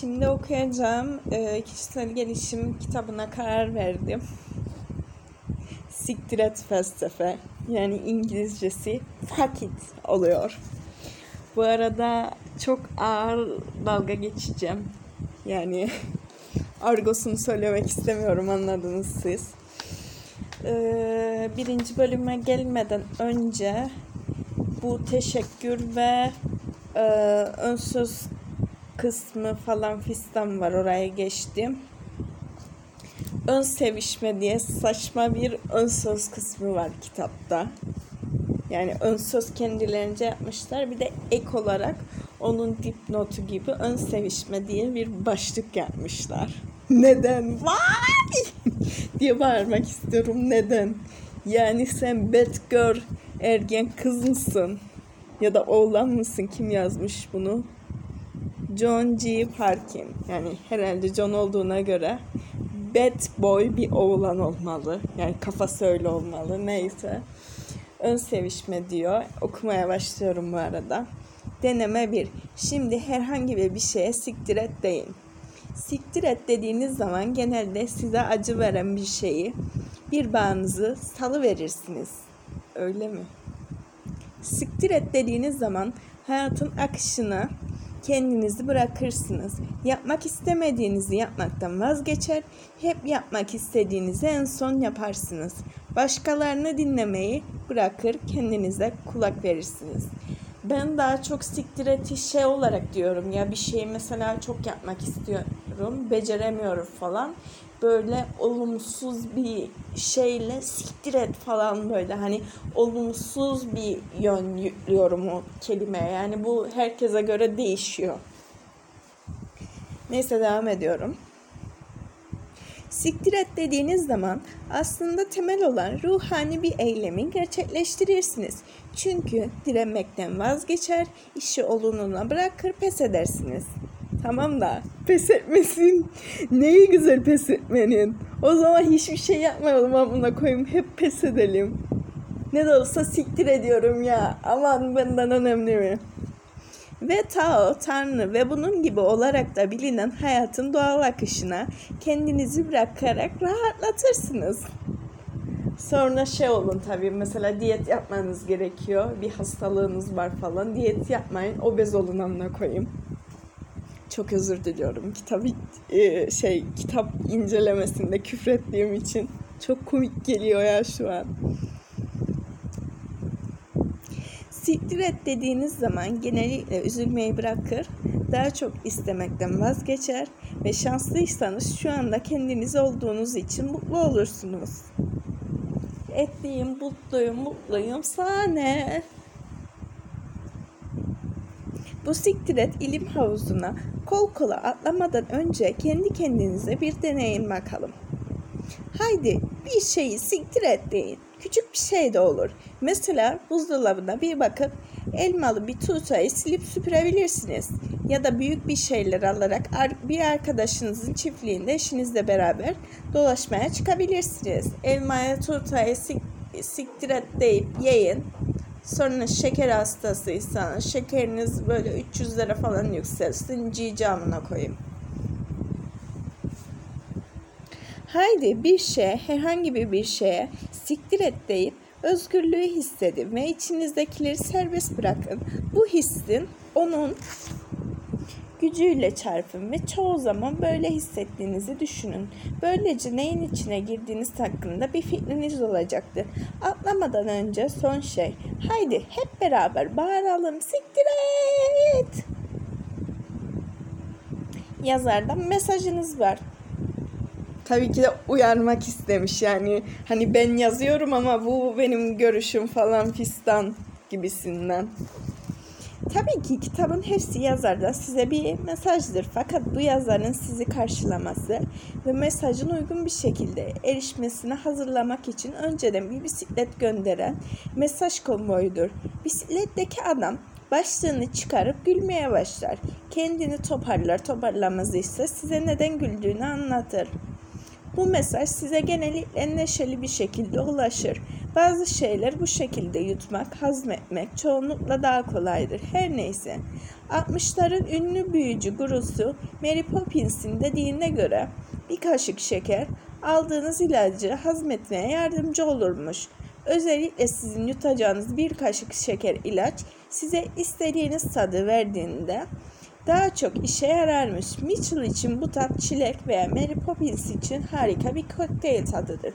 Şimdi okuyacağım e, kişisel gelişim kitabına karar verdim. Siktir et felsefe. Yani İngilizcesi fuck it oluyor. Bu arada çok ağır dalga geçeceğim. Yani argosunu söylemek istemiyorum anladınız siz. Ee, birinci bölüme gelmeden önce bu teşekkür ve e, ön söz kısmı falan fistan var oraya geçtim. Ön sevişme diye saçma bir ön söz kısmı var kitapta. Yani ön söz kendilerince yapmışlar. Bir de ek olarak onun dipnotu gibi ön sevişme diye bir başlık yapmışlar. Neden? Vay! diye bağırmak istiyorum. Neden? Yani sen bad girl ergen kız mısın? Ya da oğlan mısın? Kim yazmış bunu? John G. Parkin. Yani herhalde John olduğuna göre bad boy bir oğlan olmalı. Yani kafası öyle olmalı. Neyse. Ön sevişme diyor. Okumaya başlıyorum bu arada. Deneme 1. Şimdi herhangi bir şeye siktir et deyin. Siktir et dediğiniz zaman genelde size acı veren bir şeyi, bir bağınızı salı verirsiniz. Öyle mi? Siktir et dediğiniz zaman hayatın akışına kendinizi bırakırsınız. Yapmak istemediğinizi yapmaktan vazgeçer, hep yapmak istediğinizi en son yaparsınız. Başkalarını dinlemeyi bırakır, kendinize kulak verirsiniz. Ben daha çok siktir eti şey olarak diyorum ya bir şeyi mesela çok yapmak istiyorum, beceremiyorum falan. Böyle olumsuz bir şeyle siktir et falan böyle hani olumsuz bir yön yüklüyorum o kelimeye. Yani bu herkese göre değişiyor. Neyse devam ediyorum. Siktir et dediğiniz zaman aslında temel olan ruhani bir eylemi gerçekleştirirsiniz. Çünkü direnmekten vazgeçer, işi olununa bırakır, pes edersiniz. Tamam da pes etmesin. Neyi güzel pes etmenin? O zaman hiçbir şey yapmayalım amına koyayım. Hep pes edelim. Ne de olsa siktir ediyorum ya. Aman benden önemli mi? Ve Tao, Tanrı ve bunun gibi olarak da bilinen hayatın doğal akışına kendinizi bırakarak rahatlatırsınız. Sonra şey olun tabii mesela diyet yapmanız gerekiyor. Bir hastalığınız var falan. Diyet yapmayın. Obez olun amına koyayım. Çok özür diliyorum. Kitap e, şey kitap incelemesinde küfrettiğim için çok komik geliyor ya şu an. Siktir et dediğiniz zaman genellikle üzülmeyi bırakır, daha çok istemekten vazgeçer ve şanslıysanız şu anda kendiniz olduğunuz için mutlu olursunuz. Etliyim, mutluyum, mutluyum, sahne. Bu siktir et ilim havuzuna kol kola atlamadan önce kendi kendinize bir deneyin bakalım. Haydi bir şeyi siktir et deyin. Küçük bir şey de olur. Mesela buzdolabına bir bakıp elmalı bir tuğtayı silip süpürebilirsiniz. Ya da büyük bir şeyler alarak bir arkadaşınızın çiftliğinde eşinizle beraber dolaşmaya çıkabilirsiniz. Elmaya tuğtayı sik siktir et deyip yiyin. Sonra şeker hastasıysanız şekeriniz böyle 300 lira falan yükselsin. Cicamına koyayım. Haydi bir şeye, herhangi bir şeye siktir et deyip özgürlüğü hissedin ve içinizdekileri serbest bırakın. Bu hissin onun gücüyle çarpın ve çoğu zaman böyle hissettiğinizi düşünün. Böylece neyin içine girdiğiniz hakkında bir fikriniz olacaktır. Atlamadan önce son şey. Haydi hep beraber bağıralım. Siktir et! Yazardan mesajınız var tabii ki de uyarmak istemiş yani hani ben yazıyorum ama bu benim görüşüm falan fistan gibisinden. Tabii ki kitabın hepsi yazarda size bir mesajdır fakat bu yazarın sizi karşılaması ve mesajın uygun bir şekilde erişmesine hazırlamak için önceden bir bisiklet gönderen mesaj konvoyudur. Bisikletteki adam başlığını çıkarıp gülmeye başlar. Kendini toparlar toparlamaz ise size neden güldüğünü anlatır. Bu mesaj size genellikle neşeli bir şekilde ulaşır. Bazı şeyler bu şekilde yutmak, hazmetmek çoğunlukla daha kolaydır. Her neyse. 60'ların ünlü büyücü gurusu Mary Poppins'in dediğine göre bir kaşık şeker aldığınız ilacı hazmetmeye yardımcı olurmuş. Özellikle sizin yutacağınız bir kaşık şeker ilaç size istediğiniz tadı verdiğinde daha çok işe yararmış. Mitchell için bu tat çilek veya Mary Poppins için harika bir kokteyl tadıdır.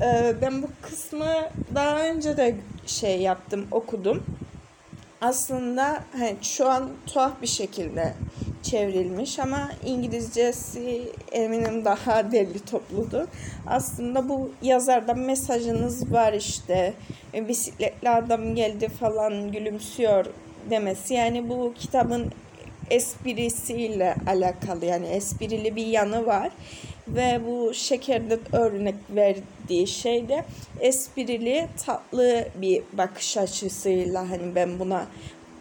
Ee, ben bu kısmı daha önce de şey yaptım, okudum. Aslında hani şu an tuhaf bir şekilde çevrilmiş ama İngilizcesi eminim daha derli topludur. Aslında bu yazarda mesajınız var işte e, bisikletli adam geldi falan gülümsüyor demesi. Yani bu kitabın esprisiyle alakalı yani esprili bir yanı var ve bu şekerde örnek verdiği şey de esprili tatlı bir bakış açısıyla hani ben buna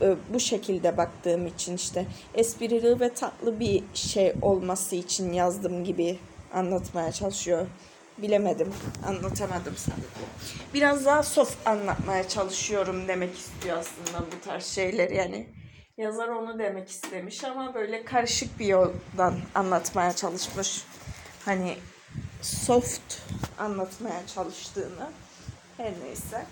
e, bu şekilde baktığım için işte esprili ve tatlı bir şey olması için yazdım gibi anlatmaya çalışıyor. Bilemedim, anlatamadım sanırım. Biraz daha soft anlatmaya çalışıyorum demek istiyor aslında bu tarz şeyler yani. Yazar onu demek istemiş ama böyle karışık bir yoldan anlatmaya çalışmış. Hani soft anlatmaya çalıştığını. Her neyse.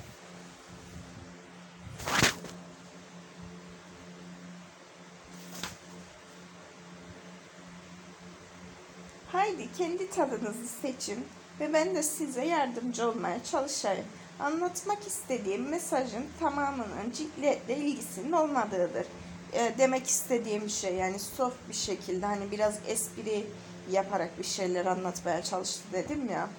Haydi kendi tadınızı seçin ve ben de size yardımcı olmaya çalışayım. Anlatmak istediğim mesajın tamamının ciddiyetle ilgisinin olmadığıdır. E, demek istediğim şey yani soft bir şekilde hani biraz espri yaparak bir şeyler anlatmaya çalıştı dedim ya.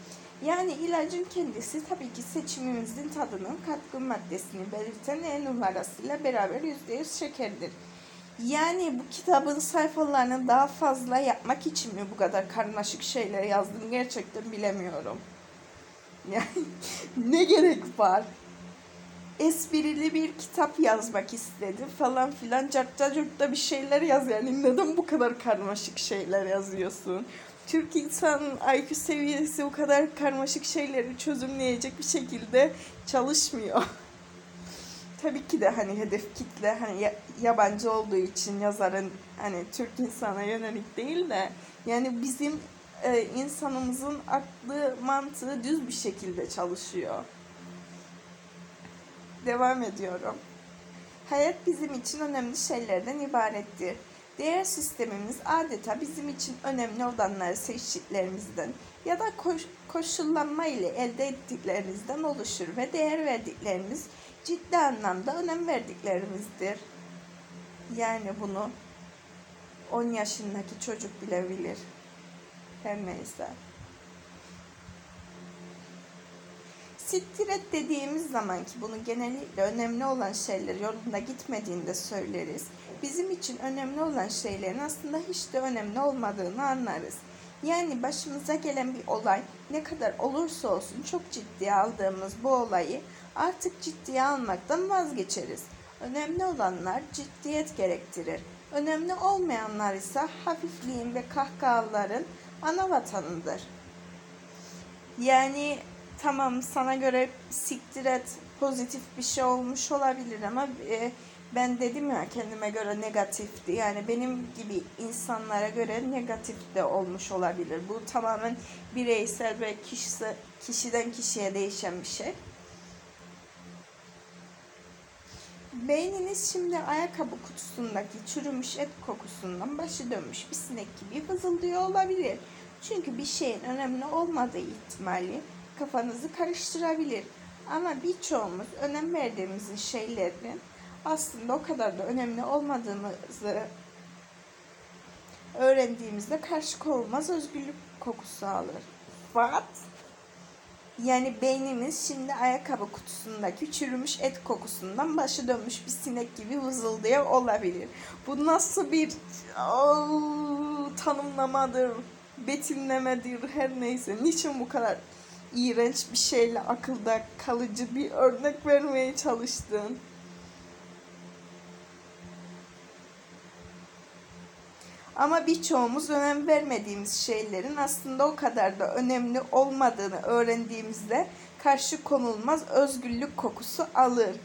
Yani ilacın kendisi tabii ki seçimimizin tadının katkı maddesini belirten E numarasıyla beraber %100 şekerdir. Yani bu kitabın sayfalarını daha fazla yapmak için mi bu kadar karmaşık şeyler yazdım gerçekten bilemiyorum. Yani ne gerek var? Esprili bir kitap yazmak istedim falan filan. Cartta curtta bir şeyler yaz yani. Neden bu kadar karmaşık şeyler yazıyorsun? Türk insanın IQ seviyesi bu kadar karmaşık şeyleri çözümleyecek bir şekilde çalışmıyor. Tabii ki de hani hedef kitle hani yabancı olduğu için yazarın hani Türk insana yönelik değil de yani bizim e, insanımızın aklı mantığı düz bir şekilde çalışıyor. Devam ediyorum. Hayat bizim için önemli şeylerden ibarettir. Değer sistemimiz adeta bizim için önemli olanları seçtiklerimizden ya da koş, koşullanma ile elde ettiklerimizden oluşur ve değer verdiklerimiz ciddi anlamda önem verdiklerimizdir. Yani bunu 10 yaşındaki çocuk bile bilir. Her neyse. Siktir dediğimiz zaman ki bunu genellikle önemli olan şeyler yolunda gitmediğinde söyleriz. Bizim için önemli olan şeylerin aslında hiç de önemli olmadığını anlarız. Yani başımıza gelen bir olay ne kadar olursa olsun çok ciddiye aldığımız bu olayı artık ciddiye almaktan vazgeçeriz. Önemli olanlar ciddiyet gerektirir. Önemli olmayanlar ise hafifliğin ve kahkahaların ana vatanıdır. Yani tamam sana göre siktir et pozitif bir şey olmuş olabilir ama e, ben dedim ya kendime göre negatifti. Yani benim gibi insanlara göre negatif de olmuş olabilir. Bu tamamen bireysel ve kişisi, kişiden kişiye değişen bir şey. Beyniniz şimdi ayakkabı kutusundaki çürümüş et kokusundan başı dönmüş bir sinek gibi vızıldıyor olabilir. Çünkü bir şeyin önemli olmadığı ihtimali kafanızı karıştırabilir. Ama birçoğumuz önem verdiğimiz şeylerin aslında o kadar da önemli olmadığımızı öğrendiğimizde karşı konulmaz özgürlük kokusu alır. What? Yani beynimiz şimdi ayakkabı kutusundaki çürümüş et kokusundan başı dönmüş bir sinek gibi vızıldıyor olabilir. Bu nasıl bir oh, tanımlamadır, betimlemedir her neyse. Niçin bu kadar iğrenç bir şeyle akılda kalıcı bir örnek vermeye çalıştın? Ama birçoğumuz önem vermediğimiz şeylerin aslında o kadar da önemli olmadığını öğrendiğimizde karşı konulmaz özgürlük kokusu alır.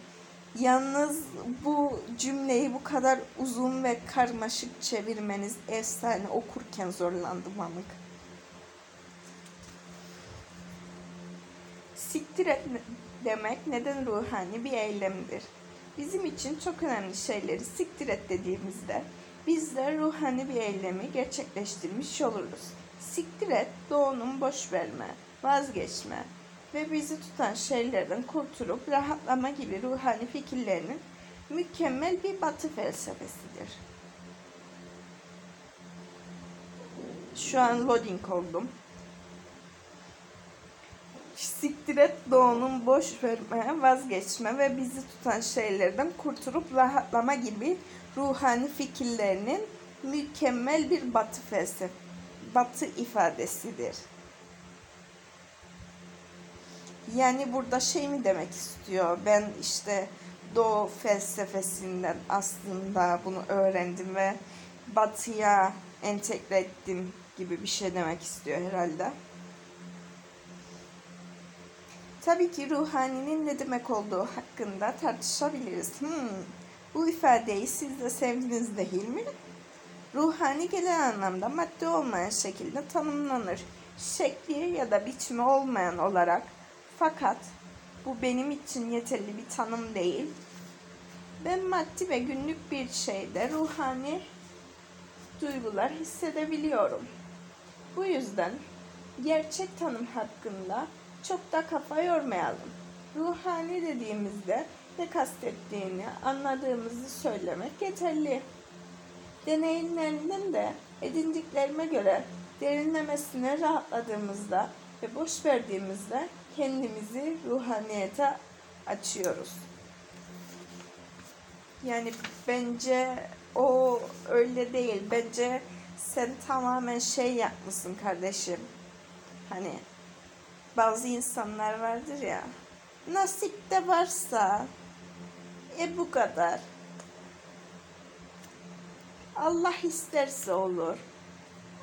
Yalnız bu cümleyi bu kadar uzun ve karmaşık çevirmeniz efsane okurken zorlandım amık. Siktir et demek neden ruhani bir eylemdir. Bizim için çok önemli şeyleri siktir et dediğimizde biz de ruhani bir eylemi gerçekleştirmiş oluruz. Siktir et, doğunun boş verme, vazgeçme ve bizi tutan şeylerden kurtulup rahatlama gibi ruhani fikirlerinin mükemmel bir batı felsefesidir. Şu an loading oldum. Siktir et doğunun boş vermeye vazgeçme ve bizi tutan şeylerden kurtulup rahatlama gibi ruhani fikirlerinin mükemmel bir batı felsefe, batı ifadesidir. Yani burada şey mi demek istiyor? Ben işte Doğu felsefesinden aslında bunu öğrendim ve batıya entegre ettim gibi bir şey demek istiyor herhalde. Tabii ki ruhaninin ne demek olduğu hakkında tartışabiliriz. Hmm, bu ifadeyi siz de sevdiniz değil mi? Ruhani genel anlamda madde olmayan şekilde tanımlanır. Şekli ya da biçimi olmayan olarak fakat bu benim için yeterli bir tanım değil. Ben maddi ve günlük bir şeyde ruhani duygular hissedebiliyorum. Bu yüzden gerçek tanım hakkında çok da kafa yormayalım. Ruhani dediğimizde ne kastettiğini anladığımızı söylemek yeterli. Deneyimlerinden de edindiklerime göre derinlemesine rahatladığımızda ve boş verdiğimizde kendimizi ruhaniyete açıyoruz. Yani bence o öyle değil. Bence sen tamamen şey yapmışsın kardeşim. Hani bazı insanlar vardır ya. Nasip de varsa e bu kadar. Allah isterse olur.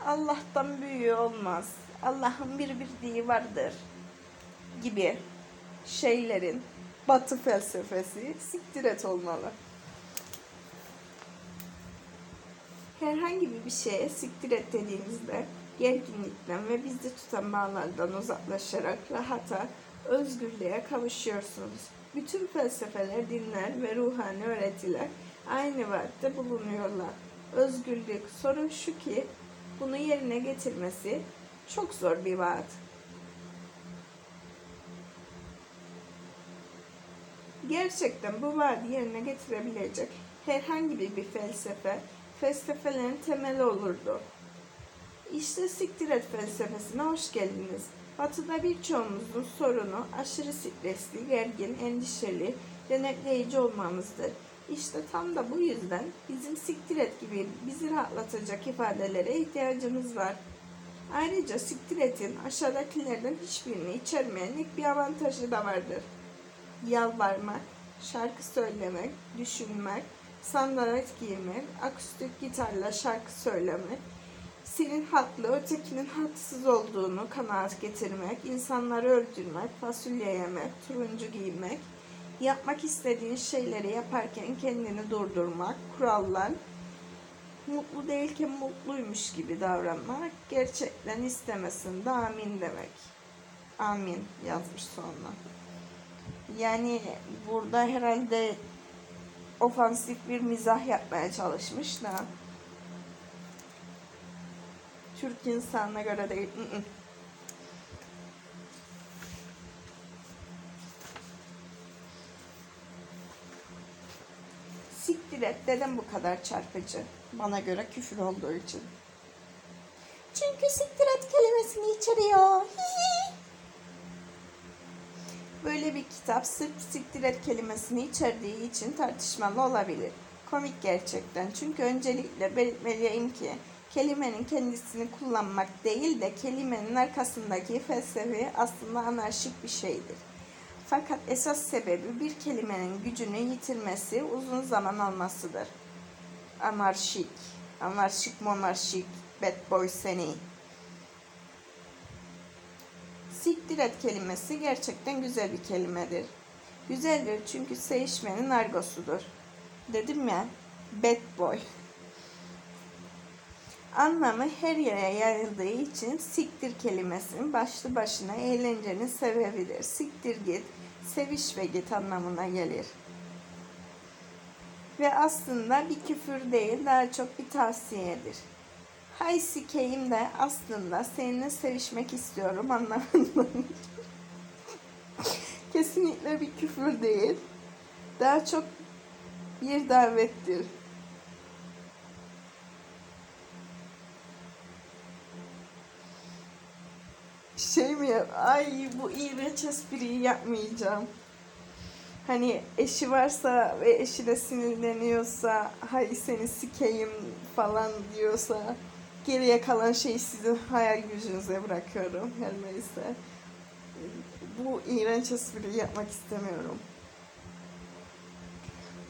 Allah'tan büyüğü olmaz. Allah'ın bir bildiği vardır gibi şeylerin batı felsefesi siktir et olmalı. Herhangi bir şeye siktir et dediğimizde gerginlikten ve bizi tutan bağlardan uzaklaşarak rahata, özgürlüğe kavuşuyorsunuz. Bütün felsefeler, dinler ve ruhani öğretiler aynı vaatte bulunuyorlar. Özgürlük sorun şu ki bunu yerine getirmesi çok zor bir vaat. Gerçekten bu vaadi yerine getirebilecek herhangi bir felsefe, felsefelerin temeli olurdu. İşte siktir et felsefesine hoş geldiniz. Batı'da birçoğumuzun sorunu aşırı stresli, gergin, endişeli, denetleyici olmamızdır. İşte tam da bu yüzden bizim siktir et gibi bizi rahatlatacak ifadelere ihtiyacımız var. Ayrıca siktir etin aşağıdakilerden hiçbirini içermeyen ilk bir avantajı da vardır. Yalvarmak, şarkı söylemek, düşünmek, sandalet giymek, akustik gitarla şarkı söylemek, senin haklı, ötekinin haksız olduğunu kanaat getirmek, insanları öldürmek, fasulye yemek, turuncu giymek, yapmak istediğin şeyleri yaparken kendini durdurmak, kurallar, mutlu değilken mutluymuş gibi davranmak, gerçekten istemesin de amin demek. Amin yazmış sonra. Yani burada herhalde ofansif bir mizah yapmaya çalışmış da Türk insanına göre değil. I-ı. Siktir et dedim bu kadar çarpıcı. Bana göre küfür olduğu için. Çünkü siktir et kelimesini içeriyor. Böyle bir kitap sırf siktir et kelimesini içerdiği için tartışmalı olabilir. Komik gerçekten. Çünkü öncelikle belirtmeliyim ki kelimenin kendisini kullanmak değil de kelimenin arkasındaki felsefe aslında anarşik bir şeydir. Fakat esas sebebi bir kelimenin gücünü yitirmesi uzun zaman almasıdır. Anarşik, Anarşik monarşik. Bad boy seni. Siktir et kelimesi gerçekten güzel bir kelimedir. Güzeldir çünkü sevişmenin argosudur. Dedim ya, bad boy. Anlamı her yere yayıldığı için siktir kelimesinin başlı başına eğlencenin sebebidir. Siktir git, seviş ve git anlamına gelir. Ve aslında bir küfür değil, daha çok bir tavsiyedir. Hay sikeyim de aslında seninle sevişmek istiyorum anlamında. Kesinlikle bir küfür değil. Daha çok bir davettir. Şey mi yap? Ay bu iğrenç espriyi yapmayacağım. Hani eşi varsa ve eşi de sinirleniyorsa hay seni sikeyim falan diyorsa geriye kalan şeyi sizin hayal gücünüze bırakıyorum her neyse. Bu iğrenç espriyi yapmak istemiyorum.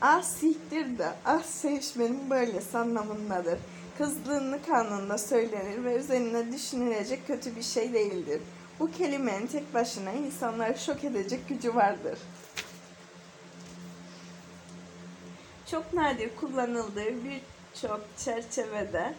Ah siktir de ah sevişmenin böylesi anlamındadır. Kızgınlık anında söylenir ve üzerine düşünülecek kötü bir şey değildir. Bu kelimenin tek başına insanları şok edecek gücü vardır. Çok nadir kullanıldığı birçok çerçevede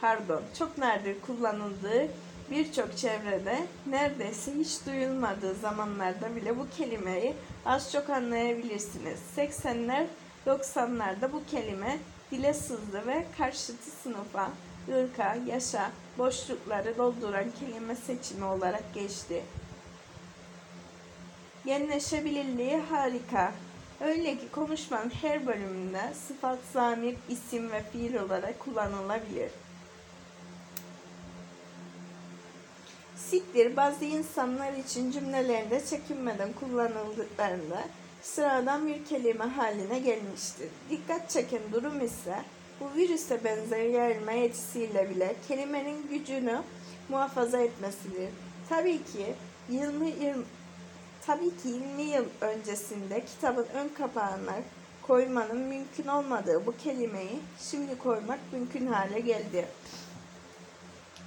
pardon, çok nadir kullanıldığı birçok çevrede neredeyse hiç duyulmadığı zamanlarda bile bu kelimeyi az çok anlayabilirsiniz. 80'ler 90'larda bu kelime dile sızdı ve karşıtı sınıfa, ırka, yaşa, boşlukları dolduran kelime seçimi olarak geçti. Genleşebilirliği harika. Öyle ki konuşmanın her bölümünde sıfat, zamir, isim ve fiil olarak kullanılabilir. Siktir bazı insanlar için cümlelerinde çekinmeden kullanıldıklarında sıradan bir kelime haline gelmiştir. Dikkat çeken durum ise bu virüse benzer yayılma yetisiyle bile kelimenin gücünü muhafaza etmesidir. Tabii ki 20, 20 tabii ki 20 yıl öncesinde kitabın ön kapağına koymanın mümkün olmadığı bu kelimeyi şimdi koymak mümkün hale geldi.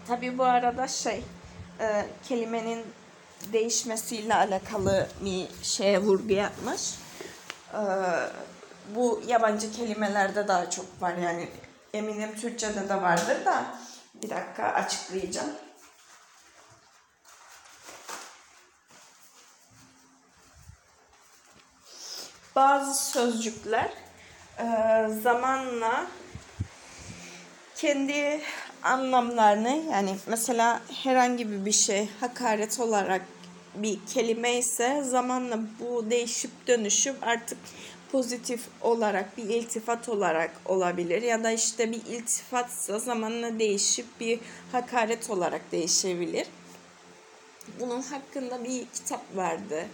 Tabii bu arada şey e, kelimenin değişmesiyle alakalı bir şeye vurgu yapmış. E, bu yabancı kelimelerde daha çok var yani eminim Türkçe'de de vardır da bir dakika açıklayacağım. Bazı sözcükler e, zamanla kendi anlamlarını yani mesela herhangi bir şey hakaret olarak bir kelime ise zamanla bu değişip dönüşüp artık pozitif olarak bir iltifat olarak olabilir ya da işte bir iltifatsa zamanla değişip bir hakaret olarak değişebilir. Bunun hakkında bir kitap vardı.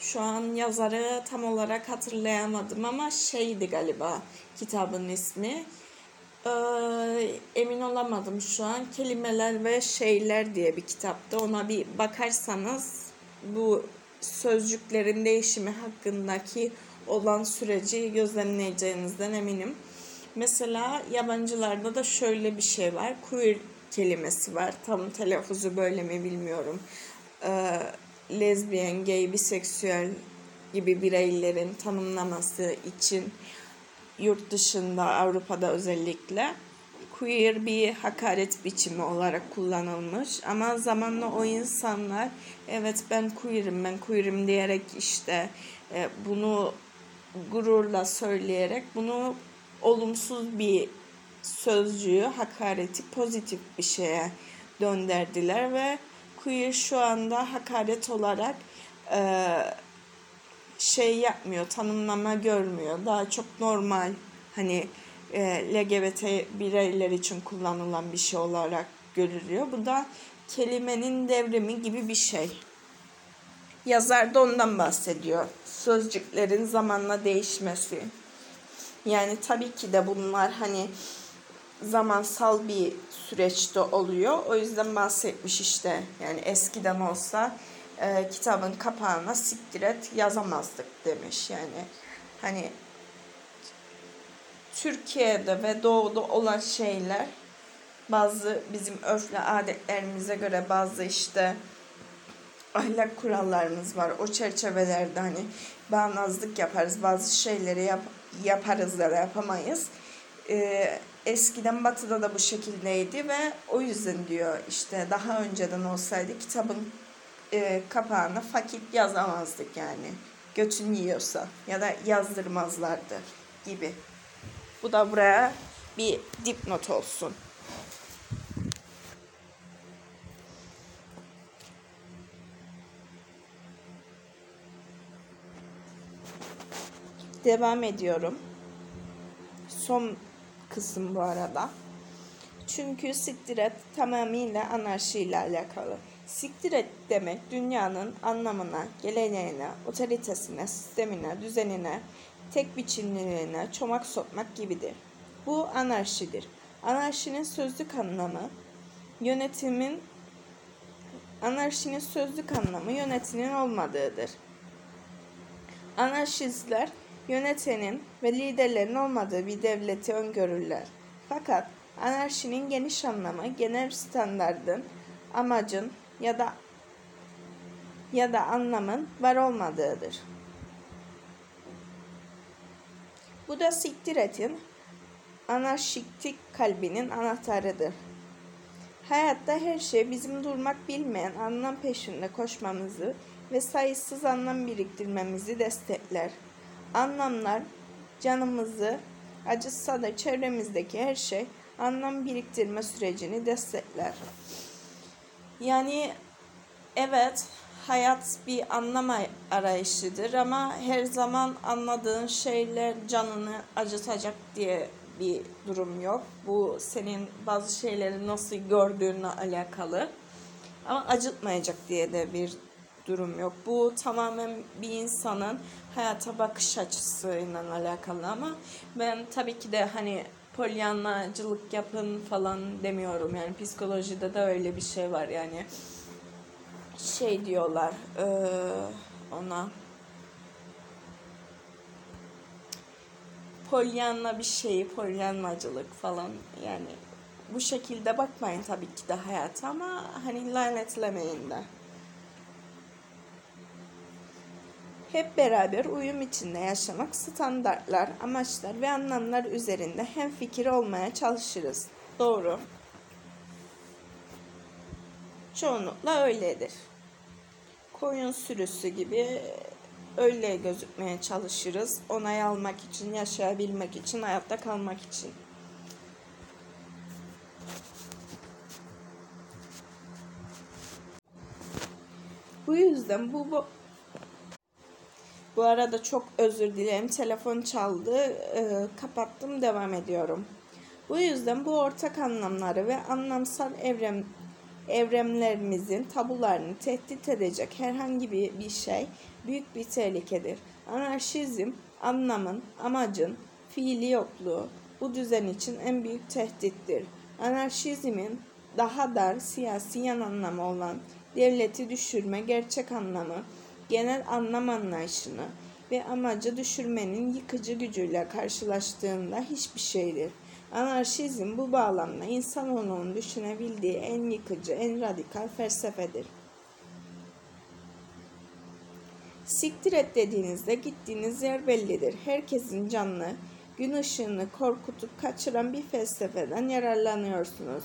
Şu an yazarı tam olarak hatırlayamadım ama şeydi galiba kitabın ismi. Ee, emin olamadım şu an. Kelimeler ve Şeyler diye bir kitapta. Ona bir bakarsanız bu sözcüklerin değişimi hakkındaki olan süreci gözlemleyeceğinizden eminim. Mesela yabancılarda da şöyle bir şey var. Queer kelimesi var. Tam telaffuzu böyle mi bilmiyorum. Ee, lezbiyen, gay, biseksüel gibi bireylerin tanımlaması için yurt dışında Avrupa'da özellikle queer bir hakaret biçimi olarak kullanılmış. Ama zamanla o insanlar evet ben queer'im ben queer'im diyerek işte e, bunu gururla söyleyerek bunu olumsuz bir sözcüğü hakareti pozitif bir şeye döndürdüler ve queer şu anda hakaret olarak e, şey yapmıyor, tanımlama görmüyor. Daha çok normal hani e, LGBT bireyler için kullanılan bir şey olarak görülüyor. Bu da kelimenin devrimi gibi bir şey. Yazar da ondan bahsediyor. Sözcüklerin zamanla değişmesi. Yani tabii ki de bunlar hani zamansal bir süreçte oluyor. O yüzden bahsetmiş işte. Yani eskiden olsa e, kitabın kapağına siktir et yazamazdık demiş. Yani hani Türkiye'de ve doğuda olan şeyler bazı bizim örfle adetlerimize göre bazı işte ahlak kurallarımız var. O çerçevelerde hani bağnazlık yaparız. Bazı şeyleri yap, yaparız ya da yapamayız. Ee, eskiden batıda da bu şekildeydi ve o yüzden diyor işte daha önceden olsaydı kitabın e, kapağına fakit yazamazdık yani. Götün yiyorsa ya da yazdırmazlardı gibi. Bu da buraya bir dipnot olsun. Devam ediyorum. Son kısım bu arada. Çünkü siktir et tamamıyla anarşiyle alakalı. Siktir et demek dünyanın anlamına, geleneğine, otoritesine, sistemine, düzenine, tek biçimliliğine çomak sokmak gibidir. Bu anarşidir. Anarşinin sözlük anlamı yönetimin anarşinin sözlük anlamı yönetimin olmadığıdır. Anarşistler yönetenin ve liderlerin olmadığı bir devleti öngörürler. Fakat anarşinin geniş anlamı genel standardın, amacın ya da ya da anlamın var olmadığıdır. Bu da siktir etin anarşiktik kalbinin anahtarıdır. Hayatta her şey bizim durmak bilmeyen anlam peşinde koşmamızı ve sayısız anlam biriktirmemizi destekler. Anlamlar canımızı acıtsa da çevremizdeki her şey anlam biriktirme sürecini destekler. Yani evet hayat bir anlam arayışıdır ama her zaman anladığın şeyler canını acıtacak diye bir durum yok. Bu senin bazı şeyleri nasıl gördüğünle alakalı. Ama acıtmayacak diye de bir durum yok. Bu tamamen bir insanın hayata bakış açısıyla alakalı ama ben tabii ki de hani polyanlacılık yapın falan demiyorum. Yani psikolojide de öyle bir şey var yani. Şey diyorlar ona polyanla bir şeyi, polyanlacılık falan yani bu şekilde bakmayın tabii ki de hayata ama hani lanetlemeyin de. Hep beraber uyum içinde yaşamak standartlar, amaçlar ve anlamlar üzerinde hem fikir olmaya çalışırız. Doğru. Çoğunlukla öyledir. Koyun sürüsü gibi öyle gözükmeye çalışırız. Onay almak için, yaşayabilmek için, hayatta kalmak için. Bu yüzden bu, bu arada çok özür dilerim. Telefon çaldı. Ee, kapattım. Devam ediyorum. Bu yüzden bu ortak anlamları ve anlamsal evren evremlerimizin tabularını tehdit edecek herhangi bir, bir şey büyük bir tehlikedir. Anarşizm, anlamın, amacın, fiili yokluğu bu düzen için en büyük tehdittir. Anarşizmin daha dar siyasi yan anlamı olan devleti düşürme gerçek anlamı, genel anlam anlayışını ve amacı düşürmenin yıkıcı gücüyle karşılaştığında hiçbir şeydir. Anarşizm bu bağlamda insanoğlunun düşünebildiği en yıkıcı, en radikal felsefedir. Siktir et dediğinizde gittiğiniz yer bellidir. Herkesin canlı, gün ışığını korkutup kaçıran bir felsefeden yararlanıyorsunuz.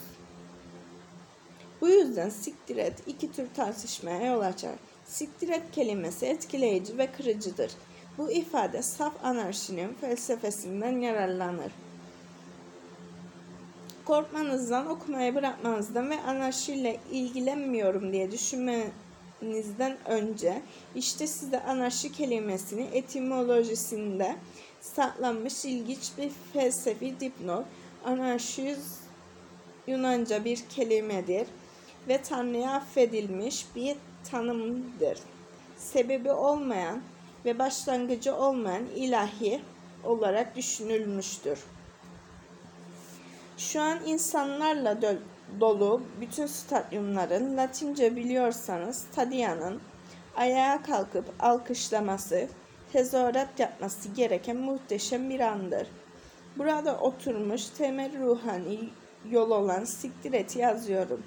Bu yüzden siktir et iki tür tartışmaya yol açar. Siktir et kelimesi etkileyici ve kırıcıdır. Bu ifade saf anarşinin felsefesinden yararlanır. Korkmanızdan, okumayı bırakmanızdan ve anarşiyle ilgilenmiyorum diye düşünmenizden önce işte size anarşi kelimesini etimolojisinde saklanmış ilginç bir felsefi dipnot. Anarşiz Yunanca bir kelimedir ve Tanrı'ya affedilmiş bir tanımdır. Sebebi olmayan ve başlangıcı olmayan ilahi olarak düşünülmüştür. Şu an insanlarla dolu bütün stadyumların Latince biliyorsanız Tadia'nın ayağa kalkıp alkışlaması, tezahürat yapması gereken muhteşem bir andır. Burada oturmuş temel ruhani yol olan siktir et yazıyorum.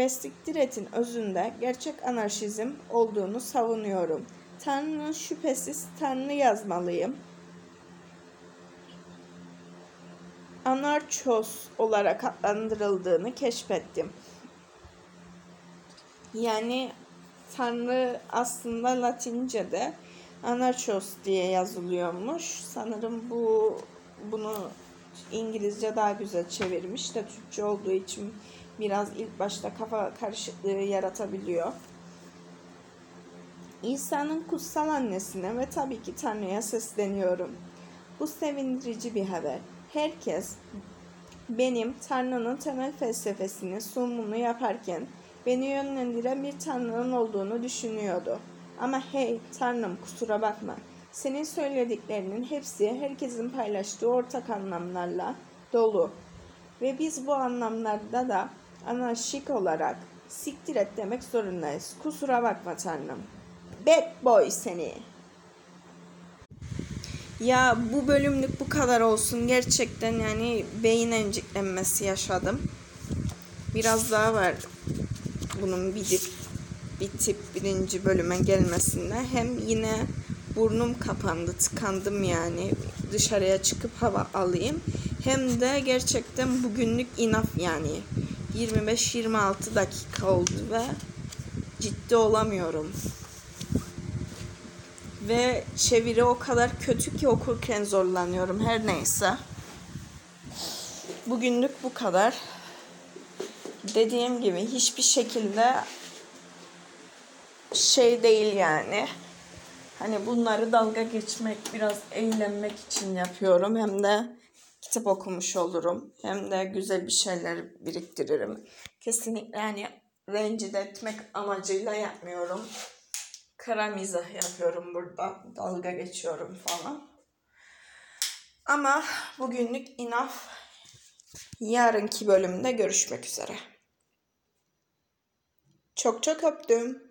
Ve siktir etin özünde gerçek anarşizm olduğunu savunuyorum. Tanrı'nın şüphesiz Tanrı yazmalıyım. Anarchos olarak adlandırıldığını keşfettim. Yani Tanrı aslında Latince'de Anarchos diye yazılıyormuş. Sanırım bu bunu İngilizce daha güzel çevirmiş de Türkçe olduğu için biraz ilk başta kafa karışıklığı yaratabiliyor. İsa'nın kutsal annesine ve tabii ki Tanrı'ya sesleniyorum. Bu sevindirici bir haber. Herkes benim Tanrı'nın temel felsefesini sunumunu yaparken beni yönlendiren bir Tanrı'nın olduğunu düşünüyordu. Ama hey Tanrım kusura bakma. Senin söylediklerinin hepsi herkesin paylaştığı ortak anlamlarla dolu. Ve biz bu anlamlarda da anarşik olarak siktir et demek zorundayız. Kusura bakma Tanrım. Bad boy seni. Ya bu bölümlük bu kadar olsun. Gerçekten yani beyin emciklenmesi yaşadım. Biraz daha var bunun bir bitip birinci bölüme gelmesinde. Hem yine burnum kapandı, tıkandım yani dışarıya çıkıp hava alayım. Hem de gerçekten bugünlük inaf yani. 25-26 dakika oldu ve ciddi olamıyorum. Ve çeviri o kadar kötü ki okurken zorlanıyorum. Her neyse. Bugünlük bu kadar. Dediğim gibi hiçbir şekilde şey değil yani. Hani bunları dalga geçmek, biraz eğlenmek için yapıyorum. Hem de kitap okumuş olurum. Hem de güzel bir şeyler biriktiririm. Kesinlikle yani rencide etmek amacıyla yapmıyorum. Kara mizah yapıyorum burada. Dalga geçiyorum falan. Ama bugünlük inaf. Yarınki bölümde görüşmek üzere. Çok çok öptüm.